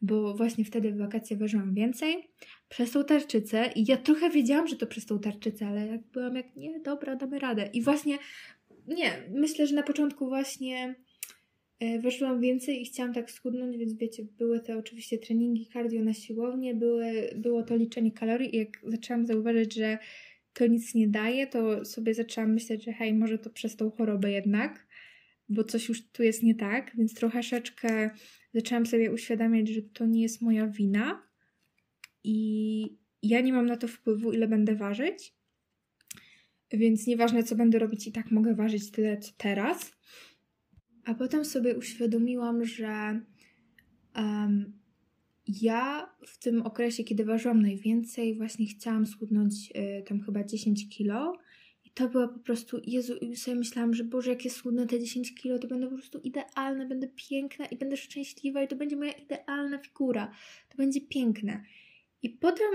bo właśnie wtedy w wakacje ważyłam więcej przez tą tarczycę i ja trochę wiedziałam, że to przez tą tarczycę, ale jak byłam jak, nie, dobra, damy radę. I właśnie, nie, myślę, że na początku właśnie e, ważyłam więcej i chciałam tak schudnąć, więc wiecie, były te oczywiście treningi cardio na siłownię, były, było to liczenie kalorii i jak zaczęłam zauważyć, że to nic nie daje, to sobie zaczęłam myśleć, że hej, może to przez tą chorobę jednak, bo coś już tu jest nie tak, więc troszeczkę zaczęłam sobie uświadamiać, że to nie jest moja wina i ja nie mam na to wpływu, ile będę ważyć. Więc nieważne, co będę robić, i tak mogę ważyć tyle, co teraz. A potem sobie uświadomiłam, że um, ja w tym okresie, kiedy ważyłam najwięcej, właśnie chciałam schudnąć y, tam chyba 10 kilo to była po prostu, Jezu, i sobie myślałam, że Boże, jak jest schudnę te 10 kilo, to będę po prostu idealna, będę piękna i będę szczęśliwa i to będzie moja idealna figura. To będzie piękne. I potem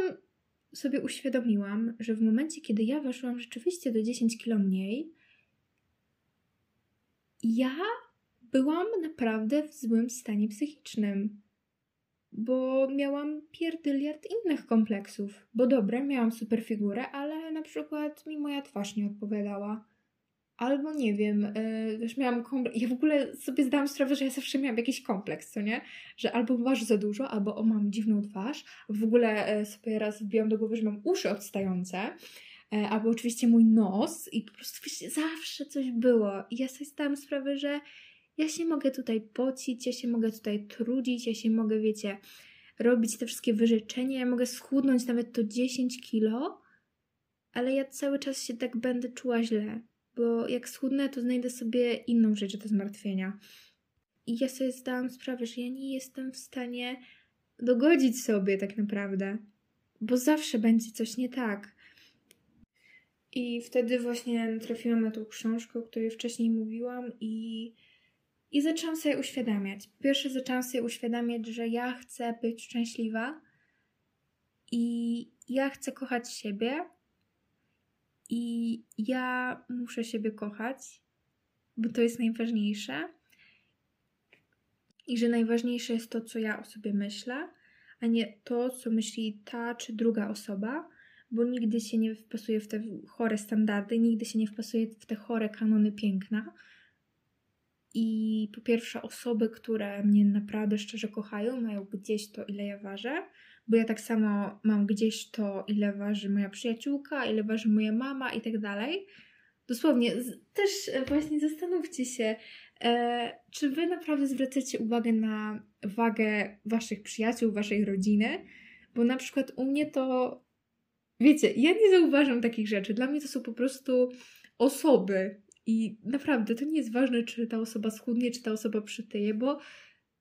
sobie uświadomiłam, że w momencie, kiedy ja weszłam rzeczywiście do 10 kilo mniej, ja byłam naprawdę w złym stanie psychicznym bo miałam pierdyliard innych kompleksów. Bo dobre, miałam super figurę, ale na przykład mi moja twarz nie odpowiadała. Albo nie wiem, yy, wiesz, miałam kompleks. Ja w ogóle sobie zdałam sprawę, że ja zawsze miałam jakiś kompleks, co nie? Że albo waż za dużo, albo o mam dziwną twarz. W ogóle yy, sobie raz wbiłam do głowy, że mam uszy odstające. Yy, albo oczywiście mój nos i po prostu wiesz, zawsze coś było. I ja sobie zdałam sprawę, że ja się mogę tutaj pocić, ja się mogę tutaj trudzić, ja się mogę, wiecie, robić te wszystkie wyrzeczenia, ja mogę schudnąć nawet to 10 kilo, ale ja cały czas się tak będę czuła źle, bo jak schudnę, to znajdę sobie inną rzecz do zmartwienia. I ja sobie zdałam sprawę, że ja nie jestem w stanie dogodzić sobie tak naprawdę, bo zawsze będzie coś nie tak. I wtedy właśnie trafiłam na tą książkę, o której wcześniej mówiłam i i zaczęłam sobie uświadamiać. Pierwsze zaczęłam sobie uświadamiać, że ja chcę być szczęśliwa i ja chcę kochać siebie i ja muszę siebie kochać, bo to jest najważniejsze. I że najważniejsze jest to, co ja o sobie myślę, a nie to, co myśli ta czy druga osoba, bo nigdy się nie wpasuje w te chore standardy, nigdy się nie wpasuje w te chore kanony piękna i po pierwsze, osoby, które mnie naprawdę szczerze kochają, mają gdzieś to, ile ja ważę, bo ja tak samo mam gdzieś to, ile waży moja przyjaciółka, ile waży moja mama i tak dalej. Dosłownie, też e, właśnie zastanówcie się, e, czy wy naprawdę zwracacie uwagę na wagę waszych przyjaciół, waszej rodziny, bo na przykład u mnie to, wiecie, ja nie zauważam takich rzeczy. Dla mnie to są po prostu osoby, i naprawdę to nie jest ważne, czy ta osoba schudnie, czy ta osoba przytyje, bo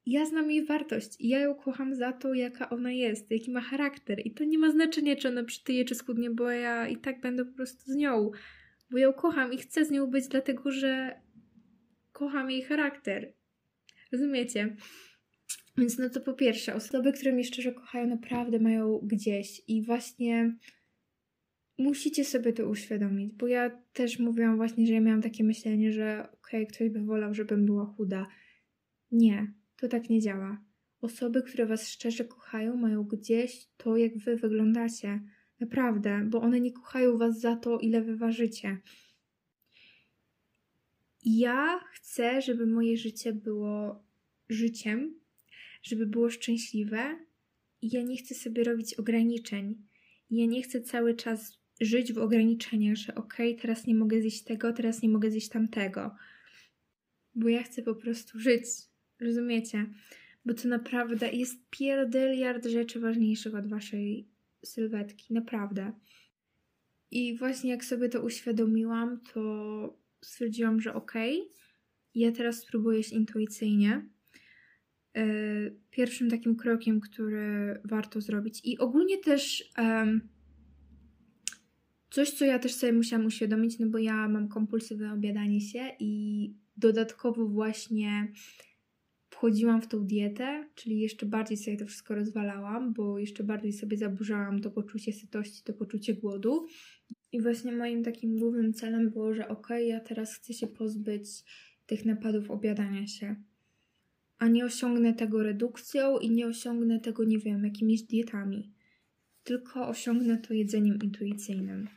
ja znam jej wartość i ja ją kocham za to, jaka ona jest, jaki ma charakter. I to nie ma znaczenia, czy ona przytyje, czy schudnie, bo ja i tak będę po prostu z nią. Bo ją kocham i chcę z nią być, dlatego że kocham jej charakter. Rozumiecie? Więc no to po pierwsze, osoby, które mnie szczerze kochają, naprawdę mają gdzieś i właśnie musicie sobie to uświadomić, bo ja też mówiłam właśnie, że ja miałam takie myślenie, że okej, okay, ktoś by wolał, żebym była chuda. Nie, to tak nie działa. Osoby, które was szczerze kochają, mają gdzieś to, jak wy wyglądacie. Naprawdę, bo one nie kochają was za to, ile wy ważycie. Ja chcę, żeby moje życie było życiem, żeby było szczęśliwe i ja nie chcę sobie robić ograniczeń. Ja nie chcę cały czas żyć w ograniczeniach, że okej, okay, teraz nie mogę zjeść tego, teraz nie mogę zjeść tamtego. Bo ja chcę po prostu żyć. Rozumiecie? Bo to naprawdę jest pierdyliard rzeczy ważniejszych od waszej sylwetki. Naprawdę. I właśnie jak sobie to uświadomiłam, to stwierdziłam, że okej, okay, ja teraz spróbuję iść intuicyjnie. E, pierwszym takim krokiem, który warto zrobić. I ogólnie też um, coś, co ja też sobie musiałam uświadomić, no bo ja mam kompulsywne obiadanie się i dodatkowo właśnie wchodziłam w tą dietę, czyli jeszcze bardziej sobie to wszystko rozwalałam, bo jeszcze bardziej sobie zaburzałam to poczucie sytości, to poczucie głodu. I właśnie moim takim głównym celem było, że okay, ja teraz chcę się pozbyć tych napadów obiadania się. A nie osiągnę tego redukcją i nie osiągnę tego, nie wiem, jakimiś dietami. Tylko osiągnę to jedzeniem intuicyjnym.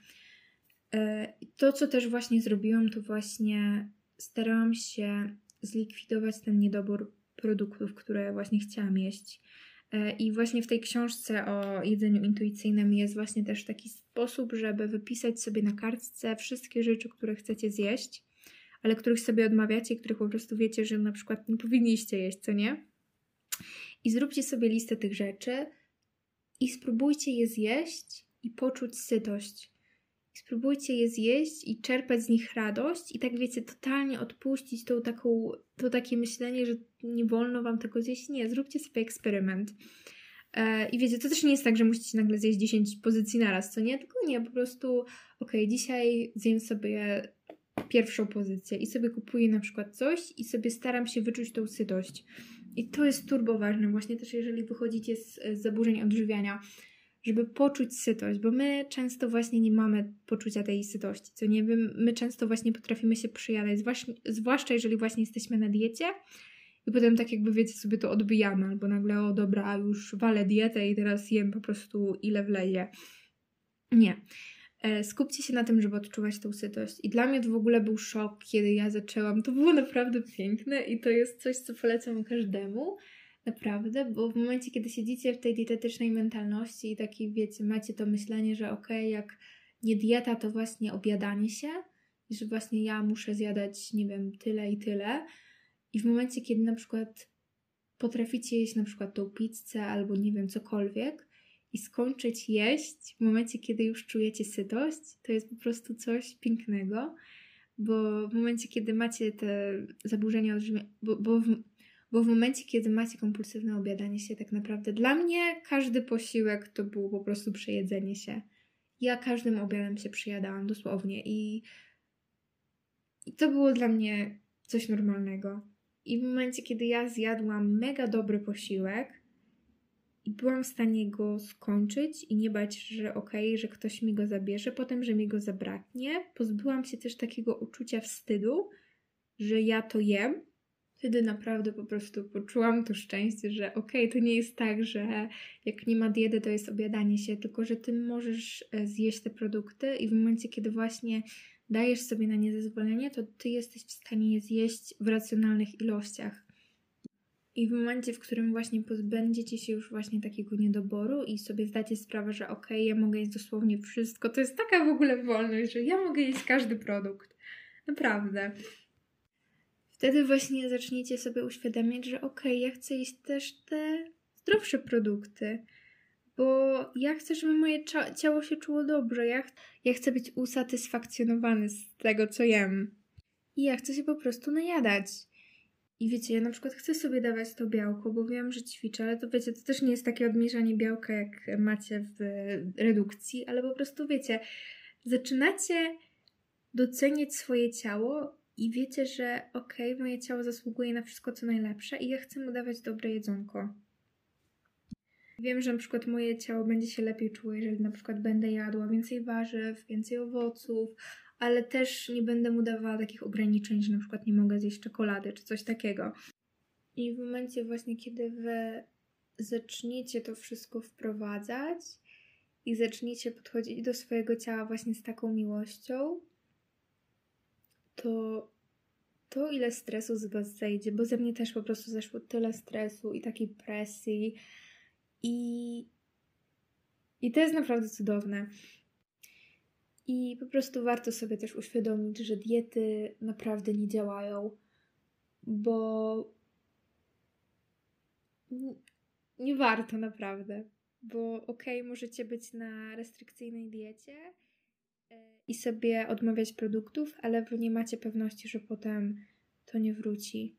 E, to, co też właśnie zrobiłam, to właśnie starałam się zlikwidować ten niedobór produktów, które właśnie chciałam jeść. E, I właśnie w tej książce o jedzeniu intuicyjnym jest właśnie też taki sposób, żeby wypisać sobie na kartce wszystkie rzeczy, które chcecie zjeść, ale których sobie odmawiacie, których po prostu wiecie, że na przykład nie powinniście jeść, co nie? I zróbcie sobie listę tych rzeczy i spróbujcie je zjeść i poczuć sytość spróbujcie je zjeść i czerpać z nich radość i tak wiecie, totalnie odpuścić tą taką, to takie myślenie, że nie wolno wam tego zjeść. Nie, zróbcie sobie eksperyment. E, I wiecie, to też nie jest tak, że musicie nagle zjeść 10 pozycji naraz, co nie? Tylko nie, po prostu ok, dzisiaj zjem sobie pierwszą pozycję i sobie kupuję na przykład coś i sobie staram się wyczuć tą sytość. I to jest turbo ważne, właśnie też jeżeli wychodzicie z, z zaburzeń odżywiania, żeby poczuć sytość, bo my często właśnie nie mamy poczucia tej sytości, co nie wiem, my często właśnie potrafimy się przyjadać, zwłaszcza, jeżeli właśnie jesteśmy na diecie i potem tak jakby wiecie sobie to odbijamy, albo nagle o dobra, już walę dietę i teraz jem po prostu ile wlezie. Nie. E, skupcie się na tym, żeby odczuwać tą sytość. I dla mnie to w ogóle był szok, kiedy ja zaczęłam. To było naprawdę piękne i to jest coś, co polecam każdemu Naprawdę, bo w momencie, kiedy siedzicie w tej dietetycznej mentalności i taki, wiecie, macie to myślenie, że okej, okay, jak nie dieta, to właśnie obiadanie się i że właśnie ja muszę zjadać, nie wiem, tyle i tyle. I w momencie, kiedy na przykład potraficie jeść na przykład tą pizzę albo nie wiem, cokolwiek i skończyć jeść w momencie, kiedy już czujecie sytość, to jest po prostu coś pięknego, bo w momencie, kiedy macie te zaburzenia odżywiania, bo, bo w, bo w momencie, kiedy macie kompulsywne obiadanie się, tak naprawdę dla mnie każdy posiłek to było po prostu przejedzenie się. Ja każdym obiadem się przyjadałam dosłownie i, i to było dla mnie coś normalnego. I w momencie, kiedy ja zjadłam mega dobry posiłek i byłam w stanie go skończyć i nie bać, że okej, okay, że ktoś mi go zabierze, potem, że mi go zabraknie, pozbyłam się też takiego uczucia wstydu, że ja to jem, wtedy naprawdę po prostu poczułam to szczęście, że okej, okay, to nie jest tak, że jak nie ma diety, to jest obiadanie się, tylko że ty możesz e, zjeść te produkty i w momencie, kiedy właśnie dajesz sobie na nie zezwolenie, to ty jesteś w stanie je zjeść w racjonalnych ilościach. I w momencie, w którym właśnie pozbędziecie się już właśnie takiego niedoboru i sobie zdacie sprawę, że okej, okay, ja mogę jeść dosłownie wszystko, to jest taka w ogóle wolność, że ja mogę jeść każdy produkt. Naprawdę. Wtedy właśnie zaczniecie sobie uświadamiać, że okej, okay, ja chcę jeść też te zdrowsze produkty, bo ja chcę, żeby moje ciało się czuło dobrze. Ja, ch ja chcę być usatysfakcjonowany z tego, co jem. I ja chcę się po prostu najadać. I wiecie, ja na przykład chcę sobie dawać to białko, bo wiem, że ćwiczę, ale to wiecie, to też nie jest takie odmierzanie białka, jak macie w redukcji, ale po prostu wiecie, zaczynacie doceniać swoje ciało i wiecie, że okej, okay, moje ciało zasługuje na wszystko co najlepsze i ja chcę mu dawać dobre jedzonko. Wiem, że na przykład moje ciało będzie się lepiej czuło, jeżeli na przykład będę jadła więcej warzyw, więcej owoców, ale też nie będę mu dawała takich ograniczeń, że na przykład nie mogę zjeść czekolady czy coś takiego. I w momencie właśnie, kiedy wy zaczniecie to wszystko wprowadzać i zaczniecie podchodzić do swojego ciała właśnie z taką miłością, to to, ile stresu z Was zejdzie, bo ze mnie też po prostu zeszło tyle stresu i takiej presji. I, i to jest naprawdę cudowne. I po prostu warto sobie też uświadomić, że diety naprawdę nie działają, bo nie warto naprawdę. Bo okej, okay, możecie być na restrykcyjnej diecie i sobie odmawiać produktów, ale wy nie macie pewności, że potem to nie wróci.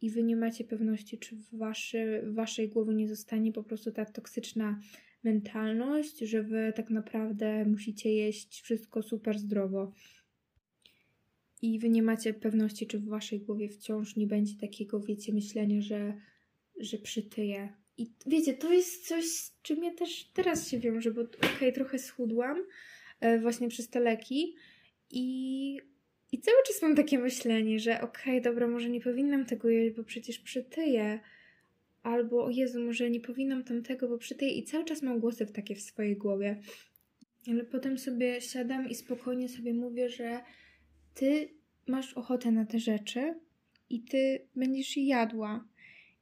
I wy nie macie pewności, czy w, waszy, w waszej głowie nie zostanie po prostu ta toksyczna mentalność, że wy tak naprawdę musicie jeść wszystko super zdrowo. I wy nie macie pewności, czy w waszej głowie wciąż nie będzie takiego, wiecie, myślenia, że, że przytyje. I wiecie, to jest coś, z czym ja też teraz się wiążę, bo okej, okay, trochę schudłam, E, właśnie przez te leki i, i cały czas mam takie myślenie, że okej, okay, dobra, może nie powinnam tego jeść, bo przecież przytyję. Albo, o Jezu, może nie powinnam tamtego, bo przytyję. I cały czas mam głosy w takie w swojej głowie. Ale potem sobie siadam i spokojnie sobie mówię, że ty masz ochotę na te rzeczy i ty będziesz je jadła.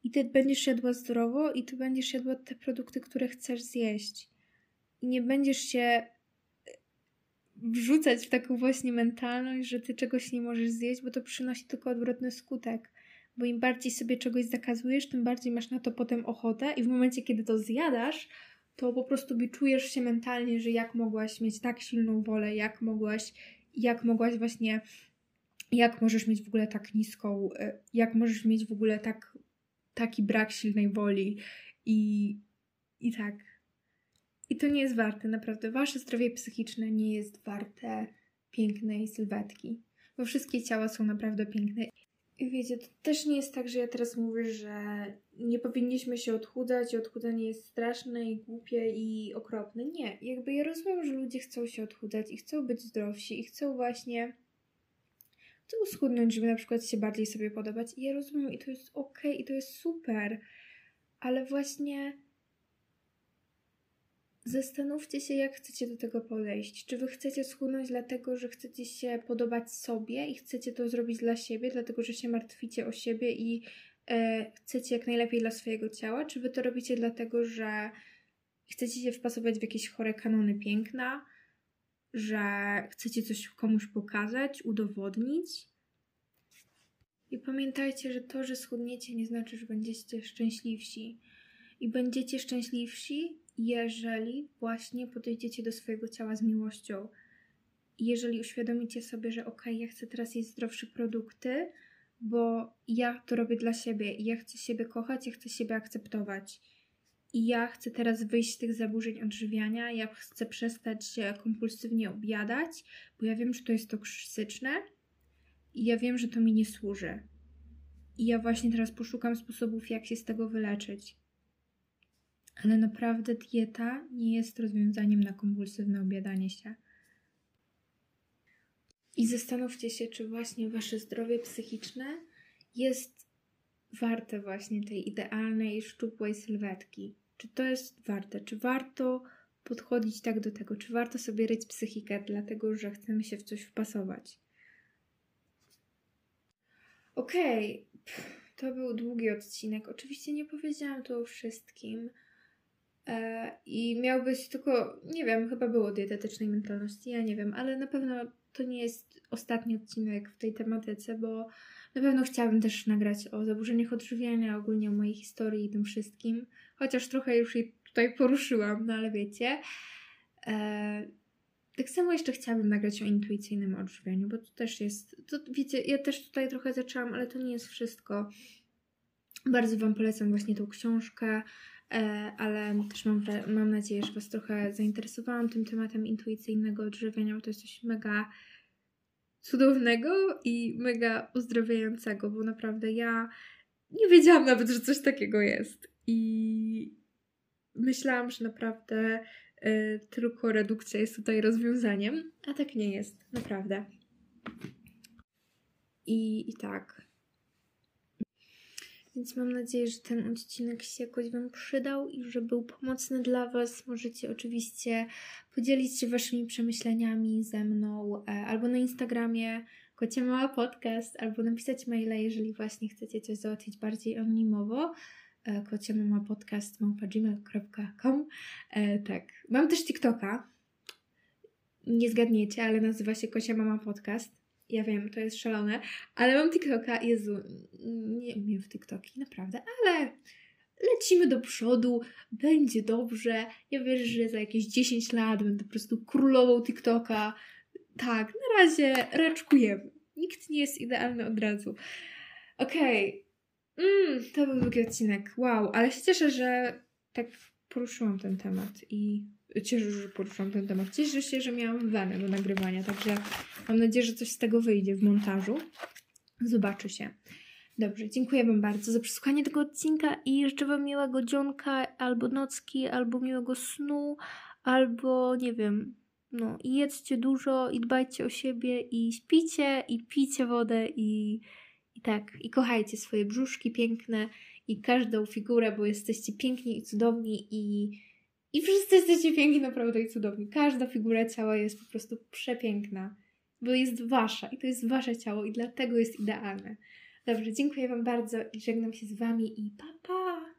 I ty będziesz jadła zdrowo i ty będziesz jadła te produkty, które chcesz zjeść. I nie będziesz się wrzucać w taką właśnie mentalność, że ty czegoś nie możesz zjeść, bo to przynosi tylko odwrotny skutek. Bo im bardziej sobie czegoś zakazujesz, tym bardziej masz na to potem ochotę, i w momencie, kiedy to zjadasz, to po prostu czujesz się mentalnie, że jak mogłaś mieć tak silną wolę, jak mogłaś, jak mogłaś właśnie, jak możesz mieć w ogóle tak niską, e, jak możesz mieć w ogóle tak, taki brak silnej woli i, i tak. I to nie jest warte, naprawdę. Wasze zdrowie psychiczne nie jest warte pięknej sylwetki, bo wszystkie ciała są naprawdę piękne. Wiecie, to też nie jest tak, że ja teraz mówię, że nie powinniśmy się odchudzać odchudzanie jest straszne i głupie i okropne. Nie, jakby ja rozumiem, że ludzie chcą się odchudzać i chcą być zdrowsi i chcą właśnie chcą schudnąć, żeby na przykład się bardziej sobie podobać. I ja rozumiem i to jest ok, i to jest super, ale właśnie Zastanówcie się, jak chcecie do tego podejść. Czy wy chcecie schudnąć dlatego, że chcecie się podobać sobie i chcecie to zrobić dla siebie, dlatego że się martwicie o siebie i e, chcecie jak najlepiej dla swojego ciała? Czy wy to robicie dlatego, że chcecie się wpasować w jakieś chore kanony piękna, że chcecie coś komuś pokazać, udowodnić? I pamiętajcie, że to, że schudniecie, nie znaczy, że będziecie szczęśliwsi. I będziecie szczęśliwsi, jeżeli właśnie podejdziecie do swojego ciała z miłością. Jeżeli uświadomicie sobie, że ok, ja chcę teraz jeść zdrowsze produkty, bo ja to robię dla siebie i ja chcę siebie kochać, ja chcę siebie akceptować. I ja chcę teraz wyjść z tych zaburzeń odżywiania, ja chcę przestać się kompulsywnie objadać, bo ja wiem, że to jest toksyczne i ja wiem, że to mi nie służy. I ja właśnie teraz poszukam sposobów, jak się z tego wyleczyć ale naprawdę dieta nie jest rozwiązaniem na kompulsywne obiadanie się. I zastanówcie się, czy właśnie wasze zdrowie psychiczne jest warte właśnie tej idealnej, szczupłej sylwetki. Czy to jest warte? Czy warto podchodzić tak do tego? Czy warto sobie ryć psychikę, dlatego że chcemy się w coś wpasować? Okej, okay. to był długi odcinek. Oczywiście nie powiedziałam tu o wszystkim. E, I miał być tylko, nie wiem, chyba było dietetycznej mentalności, ja nie wiem, ale na pewno to nie jest ostatni odcinek w tej tematyce, bo na pewno chciałabym też nagrać o zaburzeniach odżywiania, ogólnie o mojej historii i tym wszystkim, chociaż trochę już jej tutaj poruszyłam, no ale wiecie. E, tak samo jeszcze chciałabym nagrać o intuicyjnym odżywianiu, bo to też jest, to wiecie, ja też tutaj trochę zaczęłam, ale to nie jest wszystko. Bardzo Wam polecam właśnie tą książkę. E, ale też mam, mam nadzieję, że Was trochę zainteresowałam tym tematem intuicyjnego odżywiania, bo to jest coś mega cudownego i mega uzdrawiającego, bo naprawdę ja nie wiedziałam nawet, że coś takiego jest. I myślałam, że naprawdę y, tylko redukcja jest tutaj rozwiązaniem, a tak nie jest, naprawdę. I, i tak. Więc mam nadzieję, że ten odcinek się jakoś Wam przydał i że był pomocny dla Was. Możecie oczywiście podzielić się Waszymi przemyśleniami ze mną e, albo na Instagramie Kocia Mała Podcast, albo napisać maila, jeżeli właśnie chcecie coś załatwić bardziej anonimowo. E, Kocia Mama Podcast gmail.com e, Tak. Mam też TikToka. Nie zgadniecie, ale nazywa się Kocia Mama Podcast. Ja wiem, to jest szalone, ale mam TikToka. Jezu, nie umiem w TikToki, naprawdę, ale lecimy do przodu, będzie dobrze. Ja wierzę, że za jakieś 10 lat będę po prostu królową TikToka. Tak, na razie raczkujemy. Nikt nie jest idealny od razu. Okej. Okay. Mm, to był długi odcinek. Wow, ale się cieszę, że tak poruszyłam ten temat i cieszę się, że poruszam ten temat. Cieszę się, że miałam wenę do nagrywania, także mam nadzieję, że coś z tego wyjdzie w montażu. Zobaczy się. Dobrze, dziękuję Wam bardzo za przesłuchanie tego odcinka i życzę Wam miłego dzionka, albo nocki, albo miłego snu, albo nie wiem, no i jedzcie dużo i dbajcie o siebie i śpicie i pijcie wodę i, i tak, i kochajcie swoje brzuszki piękne i każdą figurę, bo jesteście piękni i cudowni i i wszyscy jesteście piękni naprawdę i cudowni. Każda figura ciała jest po prostu przepiękna, bo jest wasza i to jest wasze ciało i dlatego jest idealne. Dobrze, dziękuję Wam bardzo i żegnam się z Wami i pa pa!